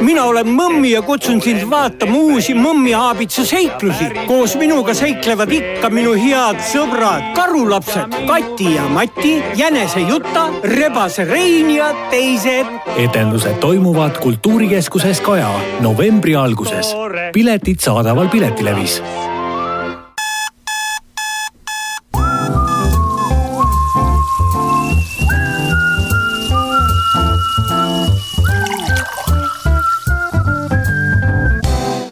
mina olen Mõmmi ja kutsun sind vaatama uusi Mõmmi aabitsa seiklusi. koos minuga seiklevad ikka minu head sõbrad, karulapsed Kati ja Mati, Jänese Juta, Rebase Rein ja teised. etendused toimuvad Kultuurikeskuses Kaja novembri alguses. piletid saadaval Piletilevis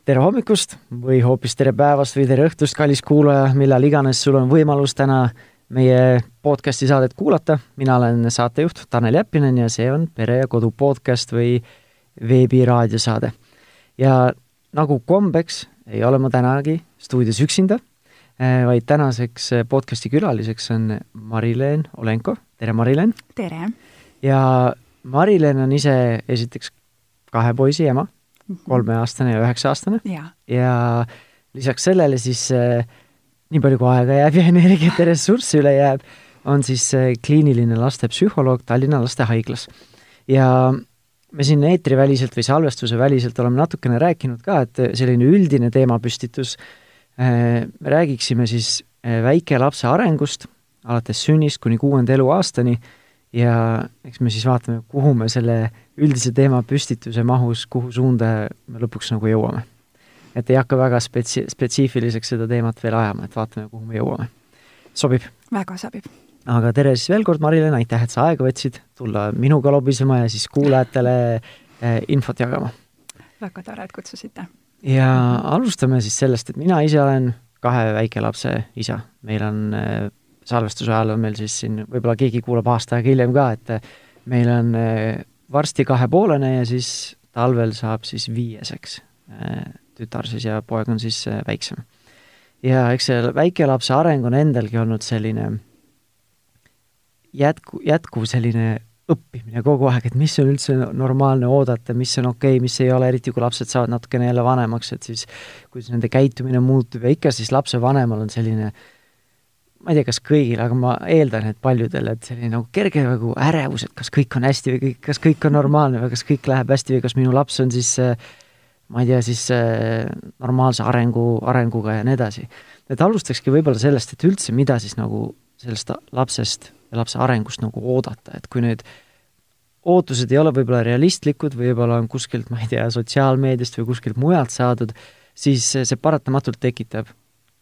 tere hommikust või hoopis tere päevast või tere õhtust, kallis kuulaja, millal iganes sul on võimalus täna meie podcasti saadet kuulata. mina olen saatejuht Tanel Jeppinen ja see on Pere ja Kodu podcast või veebiraadiosaade. ja nagu kombeks, ei ole ma tänagi stuudios üksinda, eh, vaid tänaseks podcasti külaliseks on Mari-Leen Olenko. tere, Mari-Leen! tere! ja Mari-Leen on ise esiteks kahe poisi ema. Kolmeaastane ja üheksa-aastane. ja lisaks sellele siis äh, nii palju, kui aega jääb ja energiat ja ressurssi üle jääb, on siis äh, kliiniline lastepsühholoog Tallinna Lastehaiglas. ja me siin eetriväliselt või salvestuse väliselt oleme natukene rääkinud ka, et selline üldine teemapüstitus me räägiksime siis väikelapse arengust alates sünnist kuni kuuenda eluaastani ja eks me siis vaatame, kuhu me selle üldise teema püstituse mahus, kuhu suunda me lõpuks nagu jõuame. et ei hakka väga spetsi-, spetsiifiliseks seda teemat veel ajama, et vaatame, kuhu me jõuame. sobib? väga sobib. aga tere siis veel kord, Marilyn, aitäh, et sa aega võtsid tulla minuga lobisema ja siis kuulajatele eh, infot jagama. väga tore, et kutsusite. ja alustame siis sellest, et mina ise olen kahe väikelapse isa, meil on eh, salvestuse ajal on meil siis siin, võib-olla keegi kuulab aasta aega hiljem ka, et meil on eh, varsti kahepoolene ja siis talvel saab siis viieseks eh, tütar siis ja poeg on siis eh, väiksem. ja eks see väikelapse areng on endalgi olnud selline jätku, jätkuv selline õppimine kogu aeg, et mis on üldse normaalne oodata, mis on okei okay,, mis ei ole, eriti kui lapsed saavad natukene jälle vanemaks, et siis kuidas nende käitumine muutub ja ikka siis lapsevanemal on selline äh, ma ei tea, kas kõigil, aga ma eeldan, et paljudel, et selline nagu kerge nagu ärevus, et kas kõik on hästi või kõik, kas kõik on normaalne või kas kõik läheb hästi või kas minu laps on siis ma ei tea, siis normaalse arengu, arenguga ja nii edasi. et alustakski võib-olla sellest, et üldse, mida siis nagu sellest lapsest ja lapse arengust nagu oodata, et kui need ootused ei ole võib-olla realistlikud või võib-olla on kuskilt, ma ei tea, sotsiaalmeediast või kuskilt mujalt saadud, siis see paratamatult tekitab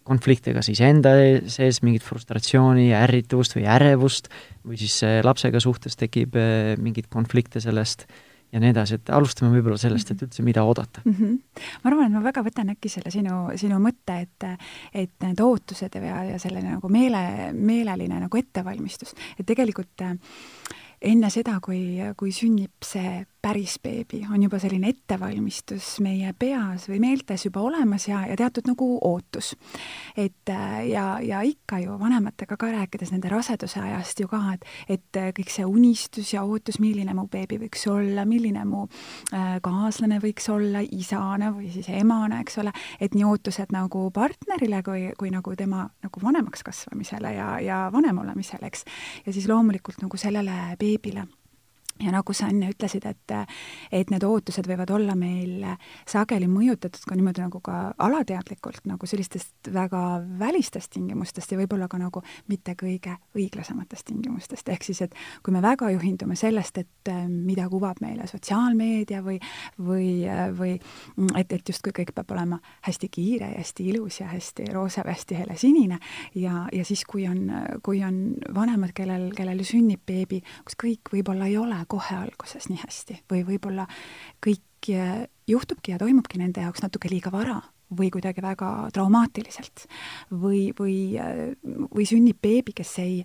konflikte kas iseenda sees, mingit frustratsiooni ärrituvust või ärevust, või siis lapsega suhtes tekib eh, mingeid konflikte sellest ja nii edasi, et alustame võib-olla sellest, et üldse mida oodata mm. -hmm. ma arvan, et ma väga võtan äkki selle sinu, sinu mõtte, et et need ootused ja, ja selline nagu meele, meeleline nagu ettevalmistus, et tegelikult äh, enne seda, kui, kui sünnib see päris beebi, on juba selline ettevalmistus meie peas või meeltes juba olemas ja, ja teatud nagu ootus. et ja, ja ikka ju vanematega ka rääkides nende raseduse ajast ju ka, et, et kõik see unistus ja ootus, milline mu beebi võiks olla, milline mu äh, kaaslane võiks olla, isana või siis emana, eks ole, et nii ootused nagu partnerile kui, kui nagu tema nagu vanemaks kasvamisele ja, ja vanem olemisele, eks. ja siis loomulikult nagu sellele beebile ja nagu sa enne ütlesid, et, et need ootused võivad olla meil sageli mõjutatud ka niimoodi nagu ka alateadlikult nagu sellistest väga välistest tingimustest ja võib-olla ka nagu mitte kõige õiglasematest tingimustest, ehk siis, et kui me väga juhindume sellest, et mida kuvab meile sotsiaalmeedia või, või, või et, et justkui kõik peab olema hästi kiire ja hästi ilus ja hästi roosa või hästi helesinine ja, ja siis, kui on, kui on vanemad, kellel, kellel sünnib beebi, kus kõik võib-olla ei ole kohe alguses nii hästi või võib-olla kõik äh, juhtubki ja toimubki nende jaoks natuke liiga vara või kuidagi väga traumaatiliselt või, või, äh, või sünnib beebi, kes ei,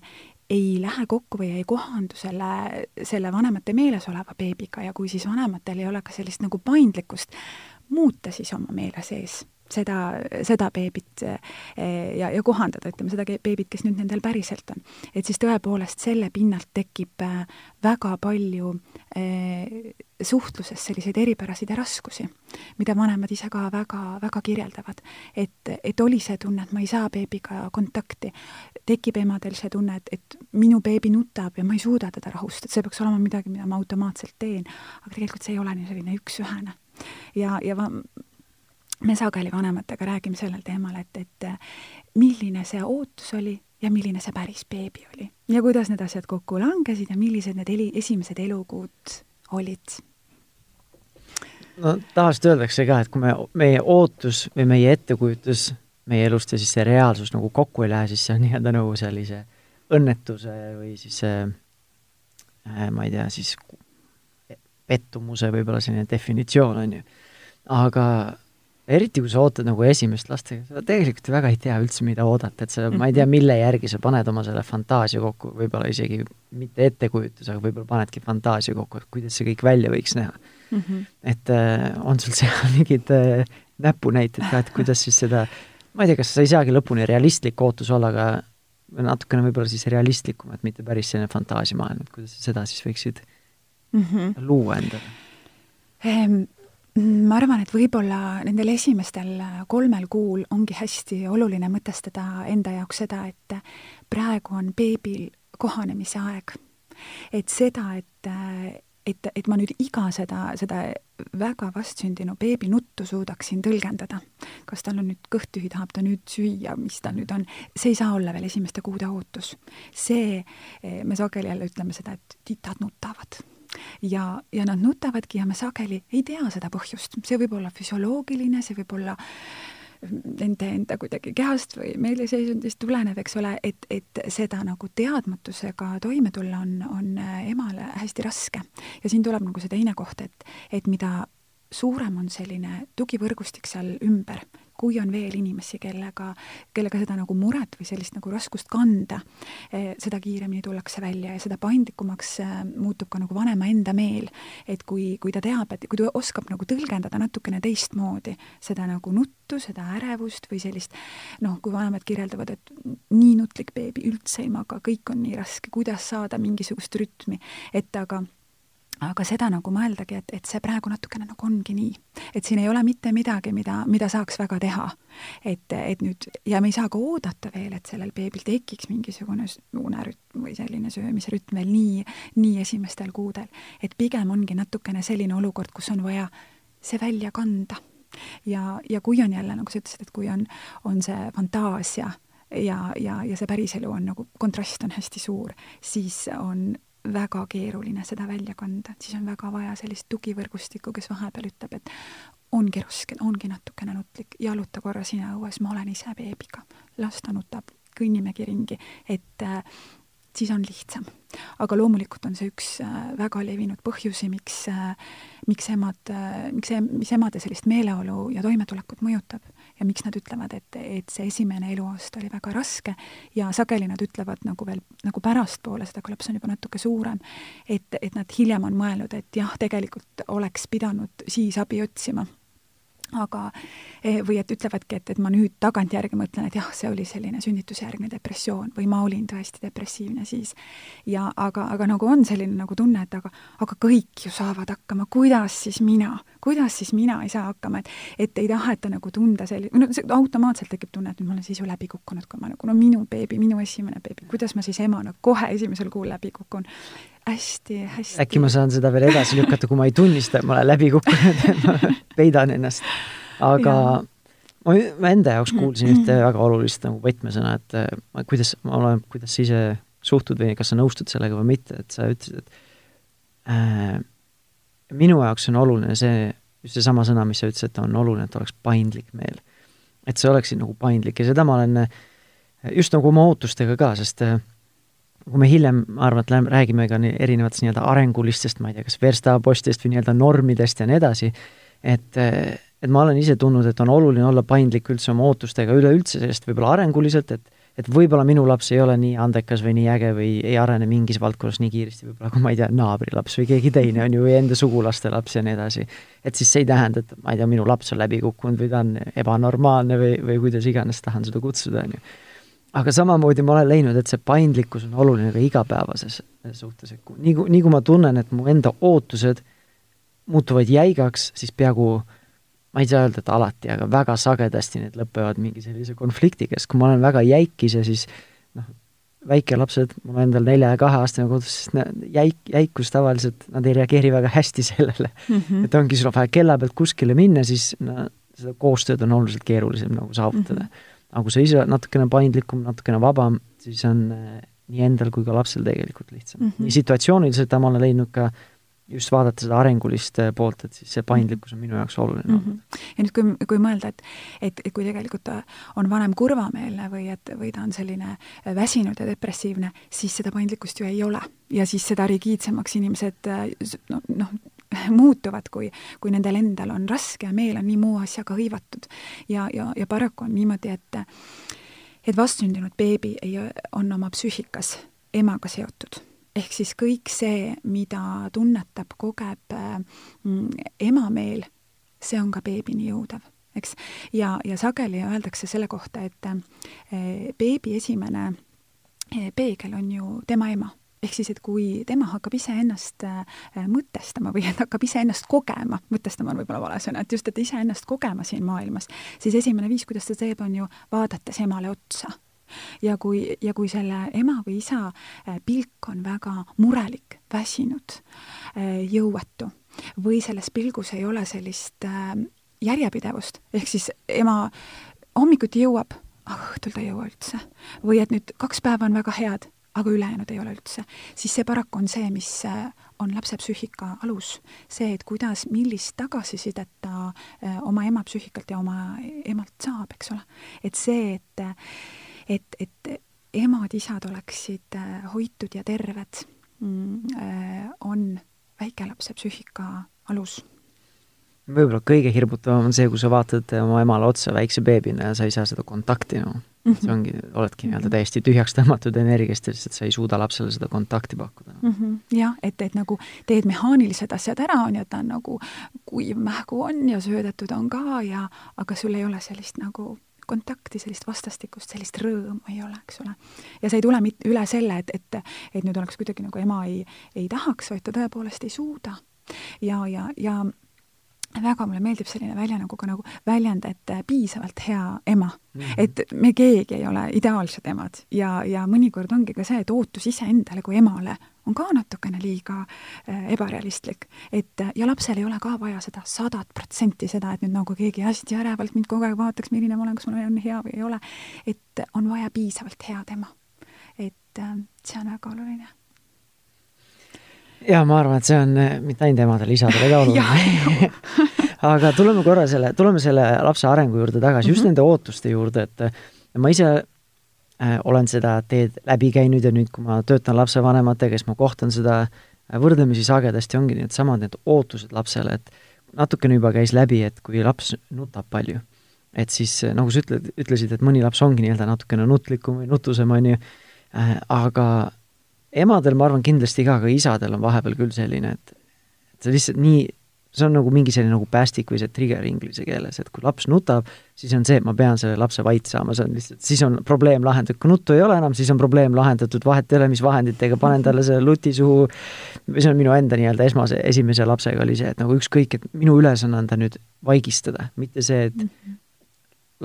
ei lähe kokku või ei kohandu selle, selle vanemate meeles oleva beebiga ja kui siis vanematel ei ole ka sellist nagu paindlikkust muuta siis oma meele sees seda, seda beebit eh, ja, ja kohandada, ütleme, seda beebit, kes nüüd nendel päriselt on. et siis tõepoolest selle pinnalt tekib eh, väga palju eh, suhtluses selliseid eripärasid ja raskusi, mida vanemad ise ka väga, väga kirjeldavad. et, et oli see tunne, et ma ei saa beebiga kontakti, tekib emadel see tunne, et, et minu beebi nutab ja ma ei suuda teda rahustada, see peaks olema midagi, mida ma automaatselt teen, aga tegelikult see ei ole nii selline üks-ühene ja, ja me sageli vanematega räägime sellel teemal, et, et milline see ootus oli ja milline see päris beebi oli. ja kuidas need asjad kokku langesid ja millised need eli, esimesed elukuud olid no tavaliselt öeldakse ka, et kui me, meie ootus või meie ettekujutus meie elust ja siis see reaalsus nagu kokku ei lähe, siis see on nii-öelda nagu sellise õnnetuse või siis äh, ma ei tea, siis pettumuse võib-olla selline definitsioon, on ju. aga eriti, kui sa ootad nagu esimest last, sa tegelikult väga ei tea üldse, mida oodata, et sa, ma ei tea, mhm. mille järgi sa paned oma selle fantaasia kokku, võib-olla isegi mitte ettekujutuse, aga võib-olla panedki fantaasia kokku, et kuidas see kõik välja võiks näha mm. -hmm. et äh, on sul seal mingid äh, näpunäited ka, et kuidas siis seda, ma ei tea, kas sa ei saagi lõpuni realistlik ootus olla, aga natukene võib-olla siis realistlikum, et mitte päris selline fantaasiamaailm, et kuidas sa seda siis võiksid mm -hmm. luua endale ehm,? Ma arvan, et võib-olla nendel esimestel kolmel kuul ongi hästi oluline mõtestada enda jaoks seda, et praegu on beebil kohanemise aeg. et seda, et et, et ma nüüd iga seda, seda väga vastsündinu beebi nuttu suudaksin tõlgendada. kas tal on nüüd kõht tühi, tahab ta nüüd süüa, mis tal nüüd on, see ei saa olla veel esimeste kuude ootus. see, me sageli jälle ütleme seda, et titad nutavad ja, ja nad nutavadki ja me sageli ei tea seda põhjust, see võib olla füsioloogiline, see võib olla äh, nende enda kuidagi kehast või meeleseisundist tulenev, eks ole, et, et seda nagu teadmatusega toime tulla on, on emale hästi raske. ja siin tuleb nagu see teine koht, et, et mida suurem on selline tugivõrgustik seal ümber, kui on veel inimesi, kellega, kellega seda nagu muret või sellist nagu raskust kanda, eh, seda kiiremini tullakse välja ja seda paindlikumaks eh, muutub ka nagu vanema enda meel. et kui, kui ta teab, et kui ta oskab nagu tõlgendada natukene teistmoodi seda nagu nuttu, seda ärevust või sellist noh, kui vanemad kirjeldavad, et nii nutlik beebi üldse ei maga, kõik on nii raske, kuidas saada mingisugust rütmi, et aga aga seda nagu mõeldagi, et, et see praegu natukene nagu ongi nii. et siin ei ole mitte midagi, mida, mida saaks väga teha. et, et nüüd, ja me ei saa ka oodata veel, et sellel beebil tekiks mingisugune unerütm või selline söömisrütm veel nii, nii esimestel kuudel. et pigem ongi natukene selline olukord, kus on vaja see välja kanda. ja, ja kui on jälle, nagu sa ütlesid, et kui on, on see fantaasia ja, ja, ja see päriselu on nagu, kontrast on hästi suur, siis on väga keeruline seda välja kanda, siis on väga vaja sellist tugivõrgustikku, kes vahepeal ütleb, et ongi raske, ongi natukene nutlik, jaluta korra sina õues, ma olen ise beebiga, las ta nutab, kõnnimegi ringi, et äh, siis on lihtsam. aga loomulikult on see üks äh, väga levinud põhjusi, miks, äh, miks emad, äh, miks, mis emade sellist meeleolu ja toimetulekut mõjutab ja miks nad ütlevad, et, et see esimene eluaasta oli väga raske. Ja sageli nad ütlevad nagu veel nagu pärastpoole, seda kui laps on juba natuke suurem, et, et nad hiljem on mõelnud, et jah, tegelikult oleks pidanud siis abi otsima aga eh, või et ütlevadki, et, et ma nüüd tagantjärgi mõtlen, et jah, see oli selline sünnitusjärgne depressioon või ma olin tõesti depressiivne siis. ja aga, aga nagu on selline nagu tunne, et aga, aga kõik ju saavad hakkama, kuidas siis mina, kuidas siis mina ei saa hakkama, et et ei taheta nagu tunda selli-, no see automaatselt tekib tunne, et nüüd ma olen siis ju läbi kukkunud, kui ma nagu no minu beebi, minu esimene beebi, kuidas ma siis emana kohe esimesel kuul läbi kukun hästi, hästi. äkki ma saan seda veel edasi lükata, kui ma ei tunnista, et ma olen läbi kukkunud, et ma peidan ennast. aga ja. ma, ma enda jaoks kuulsin ühte väga olulist nagu võtmesõna, et ma, kuidas, ma olen, kuidas sa ise suhtud või kas sa nõustud sellega või mitte, et sa ütlesid, et äh, minu jaoks on oluline see, just seesama sõna, mis sa ütlesid, et on oluline, et oleks paindlik meel. et sa oleksid nagu paindlik ja seda ma olen just nagu oma ootustega ka, sest äh, kui me hiljem, ma arvan, et räägime ka erinevatest nii-öelda arengulistest, ma ei tea, kas verstapostidest või nii-öelda normidest ja nii edasi, et, et ma olen ise tundnud, et on oluline olla paindlik üldse oma ootustega üleüldse, sellest võib-olla arenguliselt, et et võib-olla minu laps ei ole nii andekas või nii äge või ei arene mingis valdkonnas nii kiiresti võib-olla kui ma ei tea, naabrilaps või keegi teine on ju, või enda sugulaste laps ja nii edasi. et siis see ei tähenda, et ma ei tea, minu laps on läbi kukkunud või ta on ebanormaalne või, või kuidas iganes tahan seda kutsuda, on ju aga samamoodi ma olen leidnud, et see paindlikkus on oluline ka igapäevases suhtes, et nii kui, nii kui ma tunnen, et mu enda ootused muutuvad jäigaks, siis peaaegu ma ei saa öelda, et alati, aga väga sagedasti need lõpevad mingi sellise konfliktiga, sest kui ma olen väga jäikis ja siis noh, väikelapsed, mul endal nelja ja kaheaastane kodus, siis jäik, jäikus tavaliselt, nad ei reageeri väga hästi sellele mm. -hmm. et ongi sul vaja kella pealt kuskile minna, siis no, seda koostööd on oluliselt keerulisem nagu saavutada mm. -hmm. Aga kui sa ise oled natukene paindlikum, natukene vabam, siis on äh, nii endal kui ka lapsel tegelikult lihtsam mm. -hmm. nii situatsiooniliselt ma olen leidnud ka just vaadata seda arengulist äh, poolt, et siis see paindlikkus on minu jaoks oluline mm. -hmm. ja nüüd, kui, kui mõelda, et, et, et kui tegelikult on vanem kurvameelne või et, või ta on selline äh, väsinud ja depressiivne, siis seda paindlikkust ju ei ole. ja siis seda rigiidsemaks inimesed noh, noh, muutuvad, kui, kui nendel endal on raske ja meel on nii muu asjaga hõivatud. ja, ja, ja paraku on niimoodi, et et vastsündinud beebi ei, on oma psüühikas emaga seotud. ehk siis kõik see, mida tunnetab, kogeb mm, emameel, see on ka beebini jõudev, eks. ja, ja sageli öeldakse selle kohta, et eh, beebi esimene eh, peegel on ju tema ema ehk siis, et kui tema hakkab iseennast äh, mõtestama või et hakkab iseennast kogema, mõtestama on võib-olla vale sõna, et just, et iseennast kogema siin maailmas, siis esimene viis, kuidas ta teeb, on ju vaadates emale otsa ja kui, ja kui selle ema või isa äh, pilk on väga murelik, väsinud, äh, jõuetu või selles pilgus ei ole sellist järjepidevust, ehk siis ema hommikuti jõuab, aga õhtul ta ei jõua üldse. või et nüüd kaks päeva on väga head aga ülejäänud ei ole üldse, siis see paraku on see, mis äh, on lapse psüühika alus. see, et kuidas, millist tagasisidet ta äh, oma ema psüühikalt ja oma emalt saab, eks ole. et see, et, et, et emad-isad oleksid äh, hoitud ja terved, mm, on väikelapse psüühika alus võib-olla kõige hirmutavam on see, kui sa vaatad oma emale otsa väikse beebina ja sa ei saa seda kontakti no mm. -hmm. See ongi, oledki nii-öelda täiesti tühjaks tõmmatud energiast ja lihtsalt sa ei suuda lapsele seda kontakti pakkuda mm. -hmm. jah, et, et nagu teed mehaanilised asjad ära, on ju, et ta on nagu kuiv mähku on ja söödetud on ka ja aga sul ei ole sellist nagu kontakti, sellist vastastikust, sellist rõõmu ei ole, eks ole. ja see ei tule mitte üle selle, et, et, et nüüd oleks kuidagi nagu ema ei, ei tahaks, vaid ta tõepoolest ei suuda. ja, ja, ja väga mulle meeldib selline välja nagu ka nagu väljend, et äh, piisavalt hea ema mm. -hmm. et me keegi ei ole ideaalsed emad ja, ja mõnikord ongi ka see, et ootus iseendale kui emale on ka natukene liiga äh, ebarealistlik. et äh, ja lapsel ei ole ka vaja seda sadat protsenti seda, et nüüd nagu keegi hästi ärevalt mind kogu aeg vaataks, milline ma olen, kas mul on hea või ei ole. et on vaja piisavalt head ema. et äh, see on väga oluline ja ma arvan, et see on eh, mitte ainult emadele, isadele ka oluline aga tuleme korra selle, tuleme selle lapse arengu juurde tagasi mm, -hmm. just mhm. nende ootuste juurde, et eh, ma ise äh, olen seda teed läbi käinud ja nüüd, kui ma töötan lapsevanematega, siis ma kohtan seda võrdlemisi sagedasti, ongi needsamad need ootused lapsele, et natukene juba käis läbi, et kui laps nutab palju, et siis nagu sa ütled, ütlesid, et mõni laps ongi nii-öelda natukene nutlikum või nutusem, on ju aga emadel, ma arvan, kindlasti ka, aga isadel on vahepeal küll selline, et et see lihtsalt nii, see on nagu mingi selline nagu päästik või see trigger inglise keeles, et kui laps nutab, siis on see, et ma pean selle lapse vait saama, see on lihtsalt, siis on probleem lahendatud, kui nuttu ei ole enam, siis on probleem lahendatud, vahet ei ole, mis vahenditega, panen talle selle luti suhu, see on minu enda nii-öelda esmase, esimese lapsega oli see, et nagu ükskõik, et minu ülesanne on ta nüüd vaigistada, mitte see, et mhm.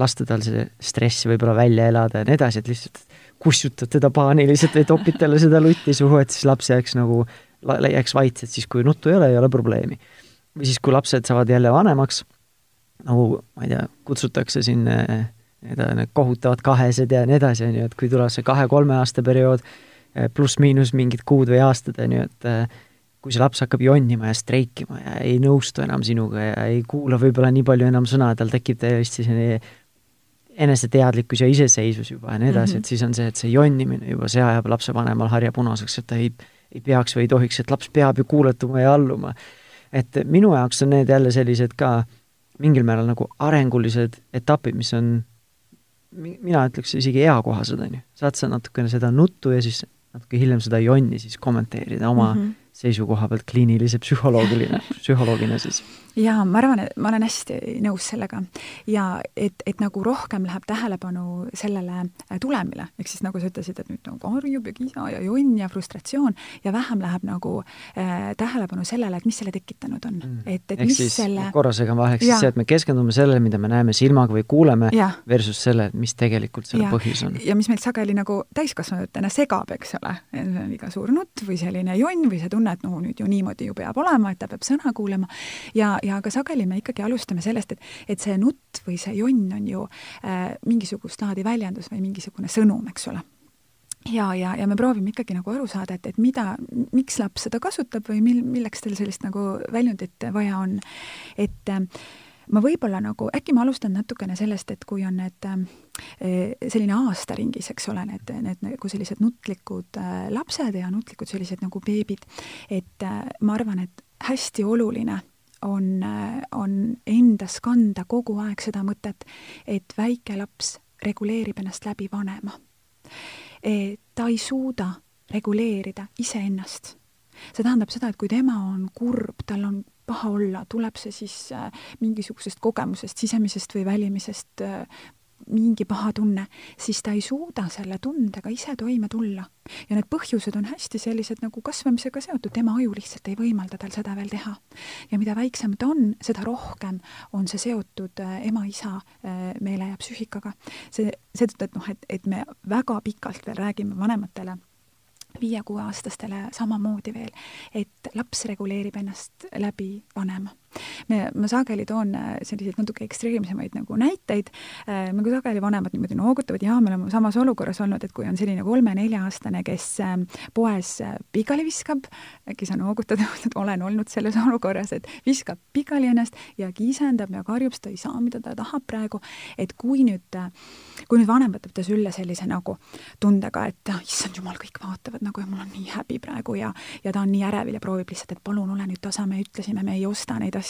lasta tal see stress võib-olla välja elada ja nii edasi, et lihtsalt kussutad teda paaniliselt või topid talle seda lutti suhu, et siis laps jääks nagu, jääks vait, et siis kui nuttu ei ole, ei ole probleemi. või siis, kui lapsed saavad jälle vanemaks, nagu ma ei tea, kutsutakse siin need, need kohutavad kahesed ja nii edasi, on ju, et kui tuleb see kahe-kolme aasta periood, eh, pluss-miinus mingid kuud või aastad, on ju, et eh, kui see laps hakkab jonnima ja streikima ja ei nõustu enam sinuga ja ei kuula võib-olla nii palju enam sõna, tal tekib täiesti selline eneseteadlikkus ja iseseisvus juba ja nii edasi mm, -hmm. et siis on see, et see jonnimine juba, see ajab lapsevanemal harja punaseks, et ta ei, ei peaks või ei tohiks, et laps peab ju kuuletuma ja alluma. et minu jaoks on need jälle sellised ka mingil määral nagu arengulised etapid, mis on, mina ütleks isegi eakohased, on ju. saad sa natukene seda nuttu ja siis natuke hiljem seda jonni siis kommenteerida oma mm -hmm. Seisukoha pealt kliinilise psühholoogiline, psühholoogina siis? jaa, ma arvan, et ma olen hästi nõus sellega. ja et, et nagu rohkem läheb tähelepanu sellele äh, tulemile, ehk siis nagu sa ütlesid, et nüüd nagu harjub ja kisa ja jonn ja frustratsioon ja vähem läheb nagu äh, tähelepanu sellele, et mis selle tekitanud on mm.. et, et ehk mis siis selle korra segan vaheks, siis see, et me keskendume sellele, mida me näeme silmaga või kuuleme, versus selle, et mis tegelikult selle ja, põhjus on. ja mis meid sageli nagu täiskasvanutena segab, eks ole, liiga suur nutt või selline jonn või see tunne, et no nüüd ju niimoodi ju peab olema, et ta peab sõna kuulama ja, ja aga sageli me ikkagi alustame sellest, et, et see nutt või see jonn on ju äh, mingisugust laadi väljendus või mingisugune sõnum, eks ole ja, ja, ja me proovime ikkagi nagu aru saada, et, et mida, miks laps seda kasutab või mil, milleks tal sellist nagu väljundit vaja on. et äh, ma võib-olla nagu, äkki ma alustan natukene sellest, et kui on need äh, selline aastaringis, eks ole, need, need nagu sellised nutlikud äh, lapsed ja nutlikud sellised nagu beebid, et äh, ma arvan, et hästi oluline on, on endas kanda kogu aeg seda mõtet, et väike laps reguleerib ennast läbi vanema. ta ei suuda reguleerida iseennast. see tähendab seda, et kui tema on kurb, tal on paha olla, tuleb see siis äh, mingisugusest kogemusest, sisemisest või välimisest äh, mingi paha tunne, siis ta ei suuda selle tundega ise toime tulla. ja need põhjused on hästi sellised nagu kasvamisega seotud, tema aju lihtsalt ei võimalda tal seda veel teha. ja mida väiksem ta on, seda rohkem on see seotud äh, ema-isa meele ja psüühikaga. see, seetõttu, et noh, et, et me väga pikalt veel räägime vanematele viie-kuueaastastele samamoodi veel, et laps reguleerib ennast läbi vanema me, ma sageli toon äh, selliseid natuke ekstreemsemaid nagu näiteid, ka sageli vanemad niimoodi noogutavad, jaa, me oleme samas olukorras olnud, et kui on selline kolme-nelja-aastane, kes äh, poes pikali viskab, äkki sa noogutad, et olen olnud selles olukorras, et viskab pikali ennast ja kisendab ja karjub, sest ta ei saa, mida ta tahab praegu, et kui nüüd, kui nüüd vanem võtab ta sülle sellise nagu tundega, et issand jumal, kõik vaatavad nagu ja mul on nii häbi praegu ja, ja ta on nii ärevil ja proovib lihtsalt, et palun ole nüüd tasa, me ütlesime, me ei osta neid asju.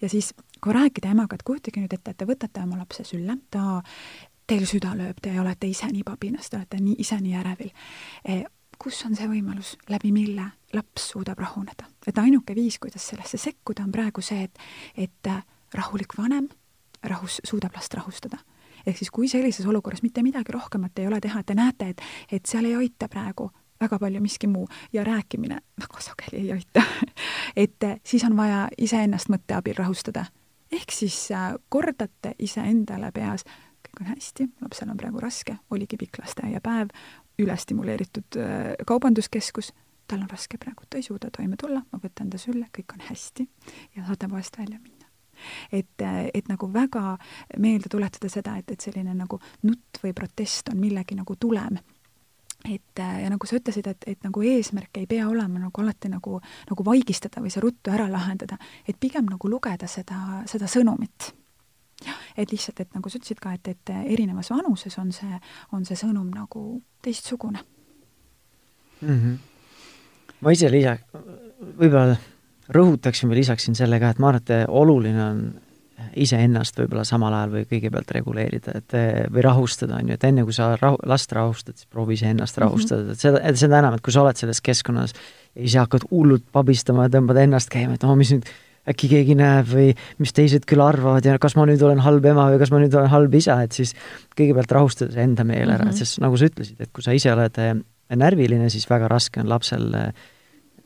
Ja siis, kui rääkida emaga, et kujutage nüüd ette, et te võtate oma lapse sülle, ta, teil süda lööb, te olete ise nii pabinas, te olete nii, ise nii ärevil e,. kus on see võimalus, läbi mille laps suudab rahuneda? et ainuke viis, kuidas sellesse sekkuda, on praegu see, et, et rahulik vanem rahus, suudab last rahustada ehk siis, kui sellises olukorras mitte midagi rohkemat ei ole teha, te näete, et, et seal ei aita praegu väga palju miski muu. Ja rääkimine väga sageli ei aita. Et eh, siis on vaja iseennast mõtte abil rahustada. ehk siis äh, kordate iseendale peas, kõik on hästi, lapsel on praegu raske, oligi pikk lasteaiapäev, ülestimuleeritud äh, kaubanduskeskus, tal on raske praegu, ta ei suuda toime tulla, ma võtan ta sülle, kõik on hästi ja saate poest välja minna. Et, et nagu väga meelde tuletada seda, et, et selline nagu nutt või protest on millegi nagu tulem et äh, ja nagu sa ütlesid, et, et nagu eesmärk ei pea olema nagu alati nagu, nagu vaigistada või see ruttu ära lahendada, et pigem nagu lugeda seda, seda sõnumit. et lihtsalt, et nagu sa ütlesid ka, et, et erinevas vanuses on see, on see sõnum nagu teistsugune mm. -hmm. ma ise lisa-, võib-olla rõhutaksin või lisaksin selle ka, et ma arvan, et oluline on iseennast võib-olla samal ajal või kõigepealt reguleerida, et või rahustada, on ju, et enne kui sa rahu, last rahustad, siis proovi iseennast mhm. rahustada mm, -hmm. et seda, et seda enam, et kui sa oled selles keskkonnas ja siis hakkad hullult pabistama ja tõmbad ennast käima, et oh, mis nüüd äkki keegi näeb või mis teised küll arvavad ja kas ma nüüd olen halb ema või kas ma nüüd olen halb isa, et siis kõigepealt rahustada see enda meel ära mm, -hmm. sest nagu sa ütlesid, et kui sa ise oled eh, närviline, siis väga raske on lapsel äh,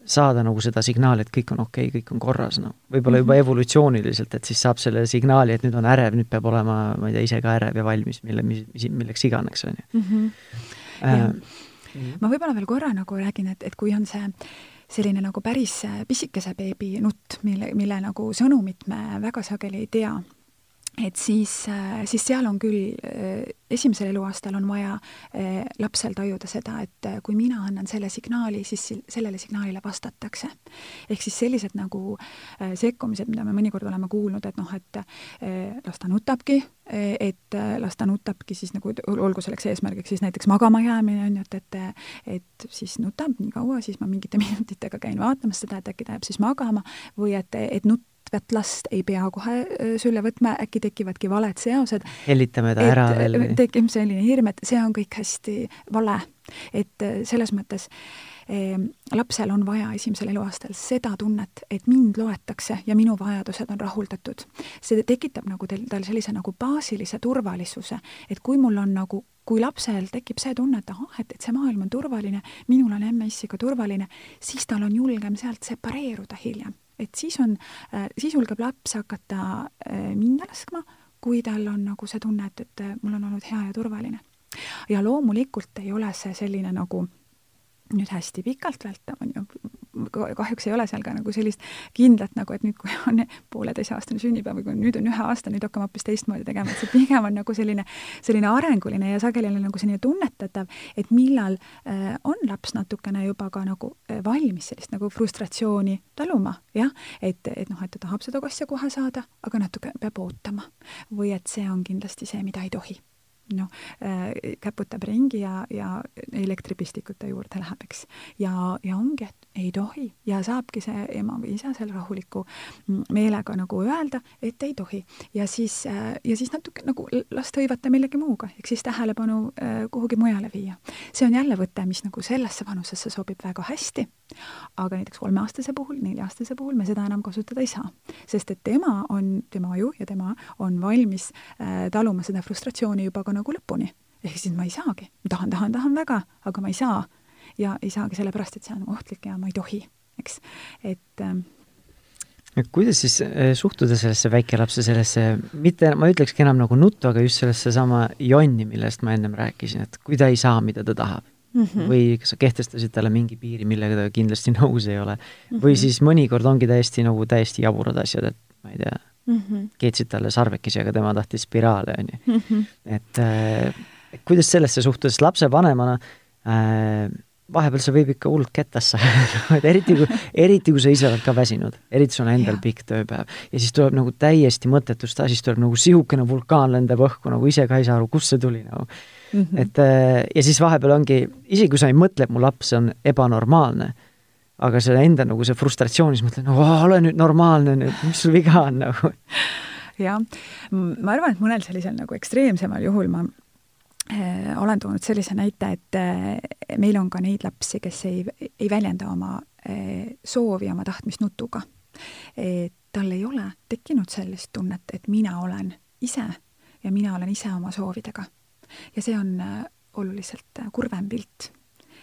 saada nagu seda signaali, et kõik on okei okay,, kõik on korras, noh. võib-olla juba mhm. evolutsiooniliselt, et siis saab selle signaali, et nüüd on ärev, nüüd peab olema, ma ei tea, ise ka ärev ja valmis, mille, mis, milleks iganes, on ju. Mhm. Äh, ma võib-olla veel korra nagu räägin, et, et kui on see selline nagu päris pisikese beebi nutt, mille, mille nagu sõnumit me väga sageli ei tea et siis, äh, siis seal on küll, äh, esimesel eluaastal on vaja äh, lapsel tajuda seda, et kui mina annan selle signaali, siis sellele signaalile vastatakse. ehk siis sellised nagu sekkumised, mida me mõnikord oleme kuulnud, et noh, et las ta nutabki, et las ta nutabki siis nagu, olgu selleks eesmärgiks siis näiteks magama jäämine, on ju, et, et et siis nutab nii kaua, siis ma mingite minutitega käin vaatamas seda, et äkki ta jääb siis magama, või et, et nutt nutvat last ei pea kohe sülle võtma, äkki tekivadki valed seosed. hellitame ta ära veel. tekib selline hirm, et see on kõik hästi vale. et selles mõttes ehm, lapsel on vaja esimesel eluaastal seda tunnet, et mind loetakse ja minu vajadused on rahuldatud. see tekitab nagu teil, tal sellise nagu baasilise turvalisuse, et kui mul on nagu kui lapsel tekib see tunne, et ahah, et, et see maailm on turvaline, minul on emme-issiga turvaline, siis tal on julgem sealt separeeruda hiljem. Et siis on, äh, siis julgeb laps hakata äh, minna laskma, kui tal on nagu see tunne, et, et mul on olnud hea ja turvaline. ja loomulikult ei ole see selline nagu nüüd hästi pikalt vältav, on ju, kahjuks ei ole seal ka nagu sellist kindlat nagu, et nüüd, kui on pooleteiseaastane sünnipäev või kui nüüd on ühe aasta, nüüd hakkame hoopis teistmoodi tegema, et see pigem on nagu selline, selline arenguline ja sageli on nagu selline tunnetatav, et millal äh, on laps natukene juba ka nagu äh, valmis sellist nagu frustratsiooni taluma, jah, et, et noh, et ta tahab seda kosja kohe saada, aga natuke peab ootama. või et see on kindlasti see, mida ei tohi noh äh,, käputab ringi ja, ja elektripistikute juurde läheb, eks. ja, ja ongi, et ei tohi ja saabki see ema või isa seal rahuliku meelega nagu öelda, et ei tohi. ja siis, äh, ja siis natuke nagu last hõivata millegi muuga, ehk siis tähelepanu äh, kuhugi mujale viia. see on jälle võte, mis nagu sellesse vanusesse sobib väga hästi, aga näiteks kolmeaastase puhul, nelja-aastase puhul me seda enam kasutada ei saa. sest et tema on, tema aju ja tema on valmis taluma seda frustratsiooni juba ka nagu lõpuni. ehk siis ma ei saagi, tahan, tahan, tahan väga, aga ma ei saa ja ei saagi sellepärast, et see on ohtlik ja ma ei tohi, eks, et ähm, kuidas siis äh, suhtuda sellesse väikelapse sellesse, mitte, ma ütlekski enam nagu nuttu, aga just sellesse sama jonni, millest ma ennem rääkisin, et kui ta ei saa, mida ta tahab mm. -hmm. või kas sa kehtestasid talle mingi piiri, millega ta kindlasti nõus ei ole mm. -hmm. või siis mõnikord ongi täiesti nagu täiesti jaburad asjad, et ma ei tea mm, -hmm. keetsid talle sarvekesi, aga tema tahtis spiraale, on ju. Mhm. et äh, kuidas sellesse suhtuda, sest lapsevanemana äh, vahepeal see võib ikka hullult kettasse et eriti kui, eriti kui sa ise oled ka väsinud, eriti sul on endal pikk tööpäev ja siis tuleb nagu täiesti mõttetust, siis tuleb nagu sihukene vulkaan lendab õhku, nagu ise ka ei saa aru, kust see tuli nagu mm. -hmm. et äh, ja siis vahepeal ongi, isegi kui sa ei mõtle, et mu laps on ebanormaalne, aga see enda nagu see frustratsioon, siis mõtled, no ole nüüd normaalne nüüd, mis sul viga on nagu. jah, ma arvan, et mõnel sellisel nagu ekstreemsemal juhul ma Äh, olen toonud sellise näite, et äh, meil on ka neid lapsi, kes ei, ei väljenda oma äh, soovi, oma tahtmist nutuga. tal ei ole tekkinud sellist tunnet, et mina olen ise ja mina olen ise oma soovidega. ja see on oluliselt kurvem pilt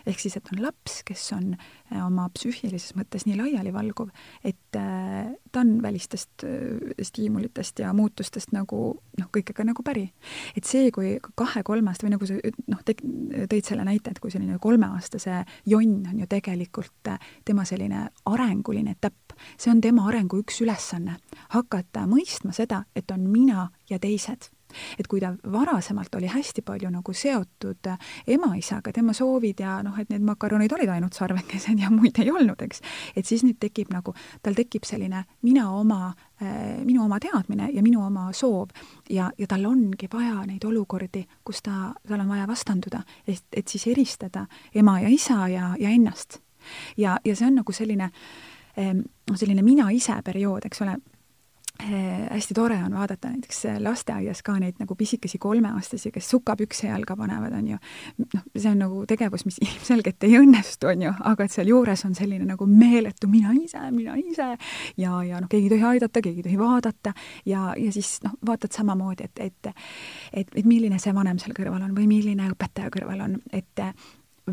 ehk siis, et on laps, kes on äh, oma psüühilises mõttes nii laialivalguv, et äh, ta on välistest äh, stiimulitest ja muutustest nagu noh, kõikega nagu päri. et see, kui kahe-kolmeaasta või nagu sa noh, tõid selle näite, et kui selline kolmeaastase jonn on ju tegelikult tema selline arenguline etapp, see on tema arengu üks ülesanne, hakata mõistma seda, et on mina ja teised et kui ta varasemalt oli hästi palju nagu seotud äh, ema-isaga, tema soovid ja noh, et need makaronid olid ainult sarvekesed ja muid ei olnud, eks, et siis nüüd tekib nagu, tal tekib selline mina oma äh, minu oma teadmine ja minu oma soov ja, ja tal ongi vaja neid olukordi, kus ta, tal on vaja vastanduda, et, et siis eristada ema ja isa ja, ja ennast. ja, ja see on nagu selline noh, selline mina ise periood, eks ole, hästi tore on vaadata näiteks äh, lasteaias ka neid nagu pisikesi kolmeaastasi, kes sukapükse jalga panevad, on ju. noh, see on nagu tegevus, mis ilmselgelt ei õnnestu, on ju, aga et sealjuures on selline nagu meeletu mina ise, mina ise! Ja, ja noh, keegi ei tohi aidata, keegi ei tohi vaadata. Ja, ja siis noh, vaatad samamoodi, et, et et, et milline see vanem seal kõrval on või milline õpetaja kõrval on, et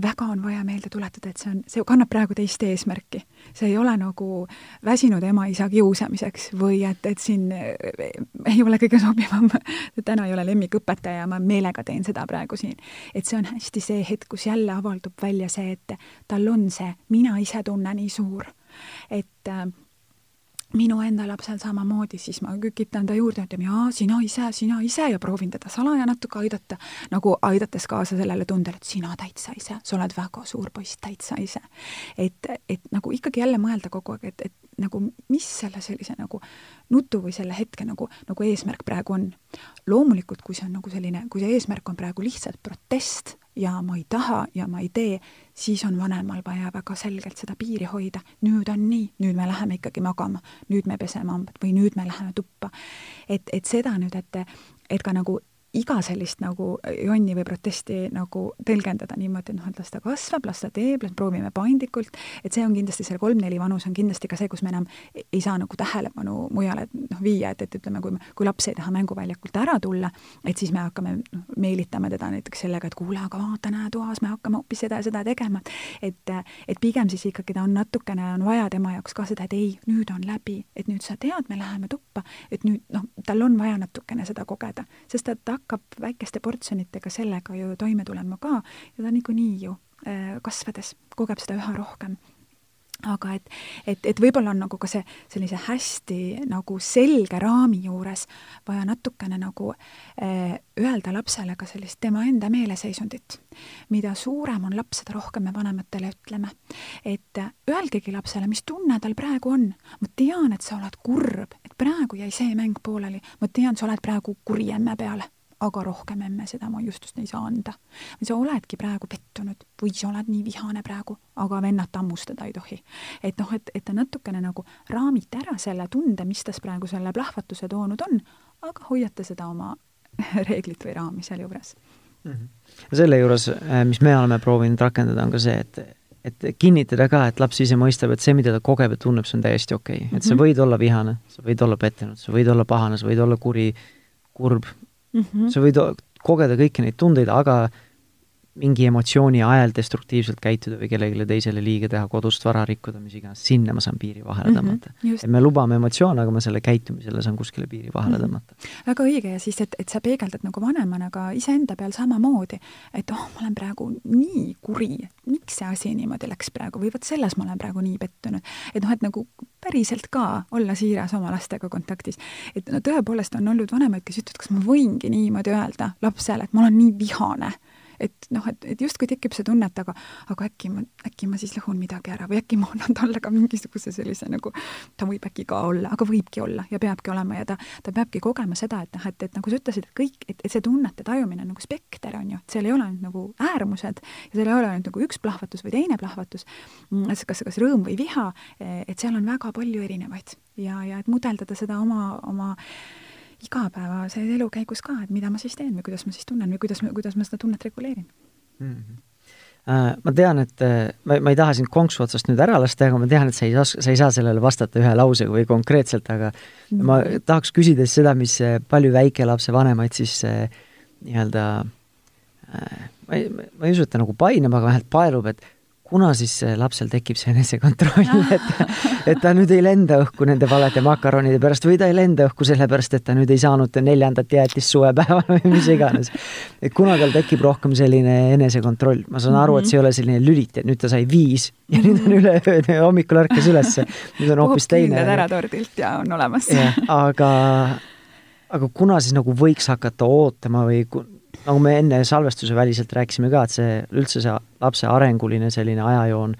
väga on vaja meelde tuletada, et see on, see kannab praegu teist eesmärki. see ei ole nagu väsinud ema-isa kiusamiseks või et, et siin ei ole kõige sobivam, täna ei ole lemmikõpetaja ja ma meelega teen seda praegu siin. et see on hästi see hetk, kus jälle avaldub välja see, et tal on see mina ise tunne nii suur, et äh, minu enda lapsel samamoodi, siis ma kükitan ta juurde, ütlen jaa, sina ise, sina ise ja proovin teda salaja natuke aidata, nagu aidates kaasa sellele tundele, et sina täitsa ise, sa oled väga suur poiss, täitsa ise. et, et nagu ikkagi jälle mõelda kogu aeg, et, et nagu mis selle sellise nagu nutu või selle hetke nagu, nagu eesmärk praegu on. loomulikult, kui see on nagu selline, kui see eesmärk on praegu lihtsalt protest ja ma ei taha ja ma ei tee, siis on vanemal vaja väga selgelt seda piiri hoida. nüüd on nii, nüüd me läheme ikkagi magama, nüüd me peseme hambad või nüüd me läheme tuppa. et, et seda nüüd, et, et ka nagu iga sellist nagu jonni või protesti nagu tõlgendada niimoodi, et noh, et las ta kasvab, las ta teeb, proovime paindlikult, et see on kindlasti selle kolm-neli vanus on kindlasti ka see, kus me enam ei saa nagu tähelepanu mujale noh, viia, et, et ütleme, kui, kui laps ei taha mänguväljakult ära tulla, et siis me hakkame noh, meelitama teda näiteks sellega, et kuule, aga vaata, näe, toas me hakkame hoopis seda ja seda tegema. et, et pigem siis ikkagi ta on natukene, on vaja tema jaoks ka seda, et ei, nüüd on läbi, et nüüd sa tead, me läheme tuppa, et nüüd noh, tal on vaja natukene seda kogeda, sest et ta hakkab väikeste portsjonitega sellega ju toime tulema ka ja ta niikuinii ju äh, kasvades kogeb seda üha rohkem aga et, et, et võib-olla on nagu ka see sellise hästi nagu selge raami juures vaja natukene nagu eh, öelda lapsele ka sellist tema enda meeleseisundit. mida suurem on laps, seda rohkem me vanematele ütleme. et öelgegi lapsele, mis tunne tal praegu on. ma tean, et sa oled kurb, et praegu jäi see mäng pooleli, ma tean, sa oled praegu kuri emme peale aga rohkem emme seda moiustust ei saa anda. sa oledki praegu pettunud või sa oled nii vihane praegu, aga vennat hammustada ei tohi. et noh, et, et ta natukene nagu raamite ära selle tunde, mis tas praegu selle plahvatuse toonud on, aga hoiate seda oma reeglit või raami sealjuures mm. -hmm. selle juures, äh, mis me oleme proovinud rakendada, on ka see, et et kinnitada ka, et laps ise mõistab, et see, mida ta kogeb ja tunneb, see on täiesti okei okay.. et sa mhm. võid olla vihane, sa võid olla pettunud, sa võid olla pahane, sa võid olla kuri, kurb, mm. -hmm. sa võid kogeda kõiki neid tundeid, aga mingi emotsiooni ajel destruktiivselt käituda või kellelegi teisele liiga teha, kodust vara rikkuda, mis iganes, sinna ma saan piiri vahele mhm, tõmmata mm. -hmm, et me lubame emotsioone, aga ma selle käitumisele saan kuskile piiri vahele mm -hmm. tõmmata. väga õige ja siis, et, et sa peegeldad nagu vanemana ka iseenda peal samamoodi, et oh, ma olen praegu nii kuri, miks see asi niimoodi läks praegu või vot selles ma olen praegu nii pettunud. et noh, et nagu päriselt ka olla siiras oma lastega kontaktis. et no tõepoolest on olnud vanemaid, kes ütlevad, kas ma võingi niimoodi öelda lapsele, et ma olen nii vihane et noh, et, et justkui tekib see tunne, et aga, aga äkki ma, äkki ma siis lõhun midagi ära või äkki ma annan talle ka mingisuguse sellise nagu, ta võib äkki ka olla, aga võibki olla ja peabki olema ja ta, ta peabki kogema seda, et noh, et, et nagu sa ütlesid, et kõik, et, et see tunnete tajumine on nagu spekter, on ju, et seal ei ole ainult nagu äärmused ja seal ei ole ainult nagu üks plahvatus või teine plahvatus, kas, kas rõõm või viha, et seal on väga palju erinevaid ja, ja et mudeldada seda oma, oma igapäevase elu käigus ka, et mida ma siis teen või kuidas ma siis tunnen või kuidas, kuidas ma seda tunnet reguleerin mm. -hmm ma tean, et äh, ma, ma ei taha sind konksu otsast nüüd ära lasta, aga ma tean, et sa ei saa, sa ei saa sellele vastata ühe lausega või konkreetselt, aga mm ma tahaks küsida seda, mis äh, palju väikelapse vanemaid siis nii-öelda ma ei, ma ei usu, et ta nagu painab, aga vähemalt paelub, et kuna siis lapsel tekib see enesekontroll, et, et ta nüüd ei lenda õhku nende valede makaronide pärast või ta ei lenda õhku sellepärast, et ta nüüd ei saanud neljandat jäätist suvepäeval või mis iganes. et kuna tal tekib rohkem selline enesekontroll, ma saan aru, et see ei ole selline lüliti, et nüüd ta sai viis ja nüüd on üleöö, hommikul ärkas ülesse, nüüd on hoopis teine. ära tordilt ja on olemas. aga, aga kuna siis nagu võiks hakata ootama või nagu me enne salvestuse väliselt rääkisime ka, et see üldse see lapse arenguline selline ajajoon,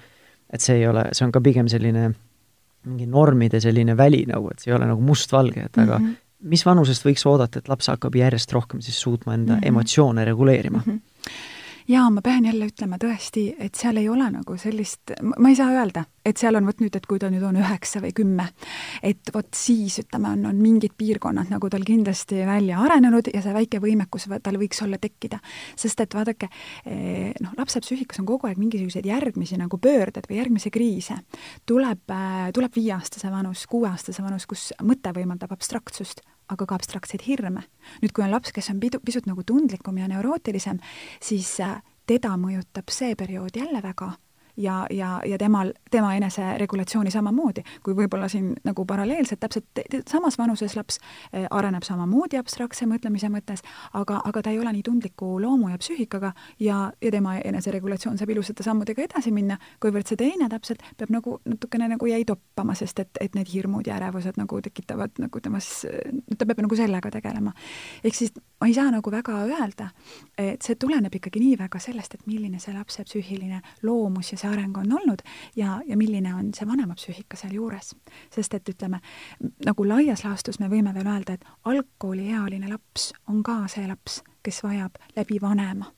et see ei ole, see on ka pigem selline mingi normide selline väli nagu, et see ei ole nagu mustvalge, et aga mm -hmm. mis vanusest võiks oodata, et laps hakkab järjest rohkem siis suutma enda mm -hmm. emotsioone reguleerima mm? -hmm jaa, ma pean jälle ütlema tõesti, et seal ei ole nagu sellist, ma ei saa öelda, et seal on vot nüüd, et kui ta nüüd on üheksa või kümme, et vot siis ütleme, on, on mingid piirkonnad nagu tal kindlasti välja arenenud ja see väike võimekus tal võiks olla tekkida. sest et vaadake, eh, noh, lapse psüühikas on kogu aeg mingisuguseid järgmisi nagu pöörded või järgmisi kriise. tuleb, äh, tuleb viieaastase vanus, kuueaastase vanus, kus mõte võimaldab abstraktsust, aga ka abstraktseid hirme. nüüd, kui on laps, kes on pidu, pisut nagu tundlikum ja neurootilisem, siis äh, teda mõjutab see periood jälle väga ja, ja, ja temal, tema eneseregulatsiooni samamoodi, kui võib-olla siin nagu paralleelselt täpselt samas vanuses laps eh, areneb samamoodi abstraktse mõtlemise mõttes, aga, aga ta ei ole nii tundliku loomu ja psüühikaga ja, ja tema eneseregulatsioon saab ilusate sammudega edasi minna, kuivõrd see teine täpselt peab nagu natukene nagu jäi toppama, sest et, et need hirmud ja ärevused nagu tekitavad nagu temas, ta peab nagu sellega tegelema. ehk siis ma ei saa nagu väga öelda, et see tuleneb ikkagi nii väga sellest, et milline see lapse psüühiline loomus ja see areng on olnud ja, ja milline on see vanema psüühika sealjuures. sest et ütleme, nagu laias laastus me võime veel öelda, et algkooliealine laps on ka see laps, kes vajab läbi vanema.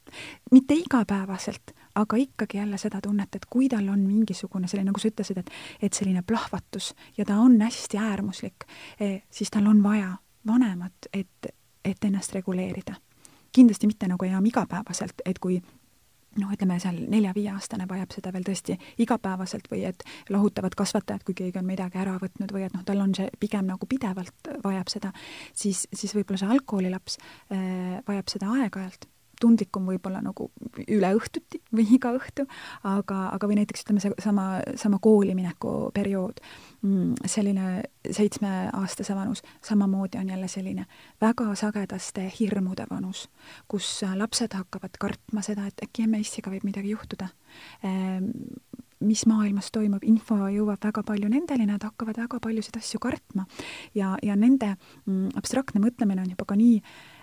mitte igapäevaselt, aga ikkagi jälle seda tunnet, et kui tal on mingisugune selline, nagu sa ütlesid, et et selline plahvatus ja ta on hästi äärmuslik, eh, siis tal on vaja vanemat, et et ennast reguleerida. kindlasti mitte nagu enam igapäevaselt, et kui noh, ütleme seal nelja-viieaastane vajab seda veel tõesti igapäevaselt või et lahutavad kasvatajad, kui keegi on midagi ära võtnud või et noh, tal on see pigem nagu pidevalt vajab seda, siis, siis võib-olla see algkoolilaps äh, vajab seda aeg-ajalt. Tundlikum võib-olla nagu üle õhtuti või iga õhtu, aga, aga või näiteks ütleme, see sama, sama koolimineku periood, selline seitsmeaastase vanus, samamoodi on jälle selline väga sagedaste hirmude vanus, kus lapsed hakkavad kartma seda, et äkki emme-issiga võib midagi juhtuda ehm, mis maailmas toimub, info jõuab väga palju nendeni, nad hakkavad väga paljusid asju kartma. ja, ja nende mm, abstraktne mõtlemine on juba ka nii äh,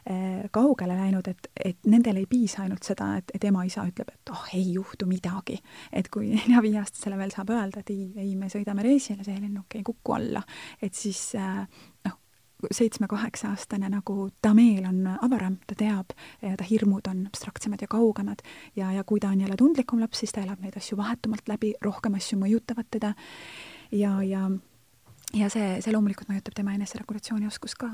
kaugele läinud, et, et nendel ei piisa ainult seda, et, et ema-isa ütleb, et oh, ei juhtu midagi. et kui nelja-viieaastasele veel saab öelda, et ei, ei, me sõidame reisile, see lennuk ei kuku alla, et siis eh, noh, seitsme-kaheksa-aastane nagu ta meel on avaram, ta teab, ta hirmud on abstraktsemad ja kaugemad. Ja, ja kui ta on jälle tundlikum laps, siis ta elab neid asju vahetumalt läbi, rohkem asju mõjutavad teda. Ja, ja ja see, see loomulikult mõjutab tema eneseregulatsioonioskust ka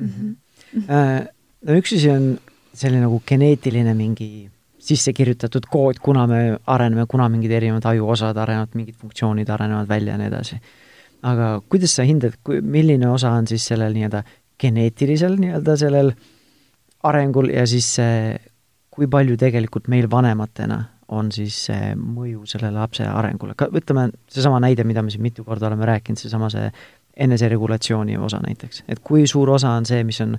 mm. -hmm. no üks asi on selline nagu geneetiline mingi sisse kirjutatud kood, kuna me areneme, kuna mingid erinevad ajuosad arenevad, mingid funktsioonid arenevad välja ja nii edasi. aga kuidas sa hindad, kui, milline osa on siis sellel nii-öelda geneetilisel nii-öelda sellel arengul ja siis see, kui palju tegelikult meil vanematena on siis see mõju sellele lapse arengule, ka ütleme, seesama näide, mida me siin mitu korda oleme rääkinud, seesama see eneseregulatsiooni osa näiteks, et kui suur osa on see, mis on,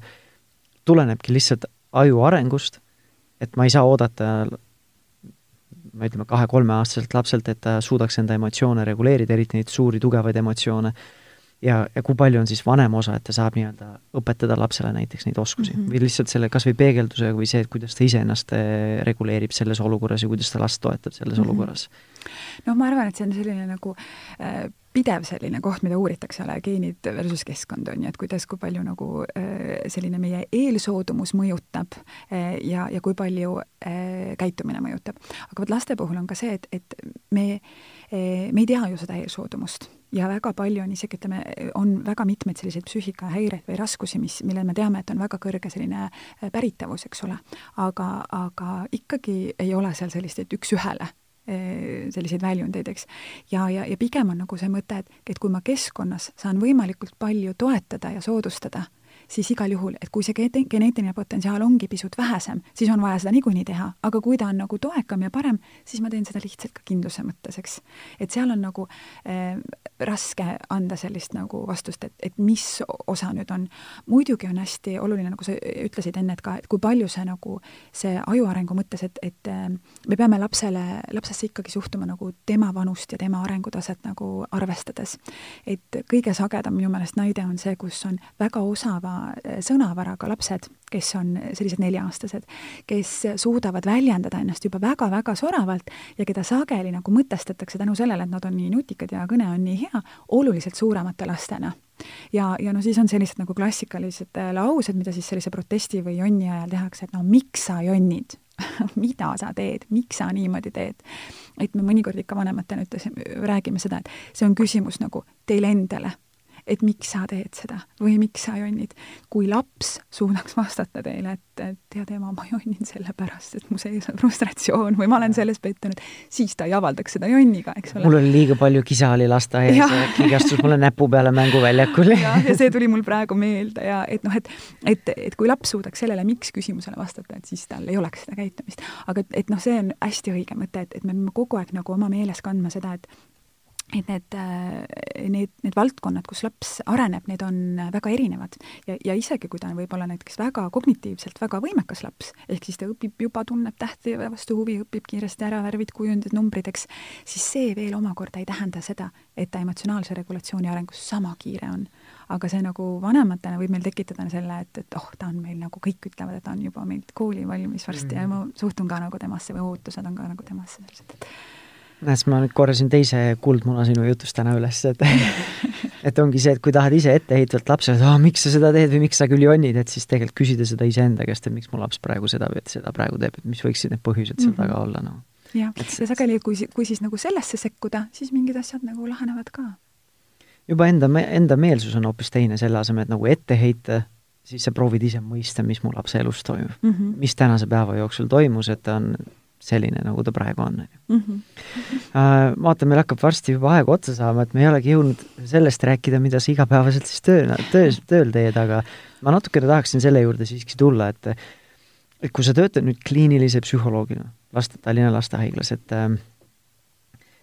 tulenebki lihtsalt aju arengust, et ma ei saa oodata me ütleme, kahe-kolmeaastaselt lapselt, et ta suudaks enda emotsioone reguleerida, eriti neid suuri tugevaid emotsioone, ja, ja kui palju on siis vanem osa, et ta saab nii-öelda õpetada lapsele näiteks neid oskusi mm -hmm. või lihtsalt selle kas või peegeldusega või see, et kuidas ta iseennast eh, reguleerib selles olukorras ja kuidas ta last toetab selles mm -hmm. olukorras? noh, ma arvan, et see on selline nagu äh, pidev selline koht, mida uuritakse, ole, geenid versus keskkond, on ju, et kuidas, kui palju nagu äh, selline meie eelsoodumus mõjutab äh, ja, ja kui palju äh, käitumine mõjutab. aga vot laste puhul on ka see, et, et me, me ei tea ju seda eelsoodumust ja väga palju on isegi, ütleme, on väga mitmeid selliseid psüühikahäireid või raskusi, mis, millel me teame, et on väga kõrge selline päritavus, eks ole. aga, aga ikkagi ei ole seal sellist, et üks-ühele selliseid väljundeid, eks. ja, ja, ja pigem on nagu see mõte, et, et kui ma keskkonnas saan võimalikult palju toetada ja soodustada, siis igal juhul, et kui see geneetiline potentsiaal ongi pisut vähesem, siis on vaja seda niikuinii teha, aga kui ta on nagu toekam ja parem, siis ma teen seda lihtsalt ka kindluse mõttes, eks. et seal on nagu äh, raske anda sellist nagu vastust, et, et mis osa nüüd on. muidugi on hästi oluline, nagu sa ütlesid enne, et ka, et kui palju see nagu, see aju arengu mõttes, et, et äh, me peame lapsele, lapsesse ikkagi suhtuma nagu tema vanust ja tema arengutaset nagu arvestades. et kõige sagedam minu meelest näide on see, kus on väga osava Eh, sõnavaraga lapsed, kes on sellised nelja-aastased, kes suudavad väljendada ennast juba väga-väga soravalt ja keda sageli nagu mõtestatakse tänu sellele, et nad on nii nutikad ja kõne on nii hea, oluliselt suuremate lastena. Ja, ja no siis on sellised nagu klassikalised äh, laused, mida siis sellise protesti või jonni ajal tehakse, et no miks sa jonnid? Mida sa teed, miks sa niimoodi teed? et me mõnikord ikka vanematena ütlesime, räägime seda, et see on küsimus nagu teile endale et miks sa teed seda või miks sa jonnid. kui laps suudaks vastata teile, et, tead ema, ma jonnin sellepärast, et mu sees on frustratsioon või ma olen selles pettunud, siis ta ei avaldaks seda jonniga, eks ole. mul oli liiga palju kisa oli lasteaias ja keegi astus mulle näpu peale mänguväljakul. jah, ja see tuli mul praegu meelde ja et noh, et, et, et kui laps suudaks sellele miks küsimusele vastata, et siis tal ei oleks seda käitumist. aga et, et noh, see on hästi õige mõte, et, et me peame kogu aeg nagu oma meeles kandma seda, et et need, äh, need, need valdkonnad, kus laps areneb, need on väga erinevad. ja, ja isegi, kui ta on võib-olla näiteks väga kognitiivselt väga võimekas laps, ehk siis ta õpib juba, tunneb tähti vastu huvi, õpib kiiresti ära värvid, kujundid, numbrid, eks, siis see veel omakorda ei tähenda seda, et ta emotsionaalse regulatsiooni arengus sama kiire on. aga see nagu vanematena võib meil tekitada selle, et, et oh, ta on meil nagu, kõik ütlevad, et ta on juba meil kooli valmis varsti mm -hmm. ja ma suhtun ka nagu temasse või ootused on ka nagu temasse sellised, et näed, ma nüüd korrasin teise kuldmuna sinu jutust täna üles, et et ongi see, et kui tahad ise etteheitvalt lapsele, et oh, miks sa seda teed või miks sa küll jonnid, et siis tegelikult küsida seda iseenda käest, et miks mu laps praegu seda või seda praegu teeb, et mis võiksid need põhjused seal taga olla, noh. jah, ja sageli, kui, kui siis nagu sellesse sekkuda, siis mingid asjad nagu lahenevad ka. juba enda, enda meelsus on hoopis teine, selle asemel, et nagu ette heita, siis sa proovid ise mõista, mis mu lapse elus toimub mm. Mhm. -hmm. mis tänase päeva jooksul toimus, et ta on selline, nagu ta praegu on. Mhm. Äh, vaata, meil hakkab varsti juba aeg otsa saama, et me ei olegi jõudnud sellest rääkida, mida sa igapäevaselt siis töö, töös, tööl teed, aga ma natukene tahaksin selle juurde siiski tulla, et et kui sa töötad nüüd kliinilise psühholoogina laste, Tallinna Lastehaiglas, et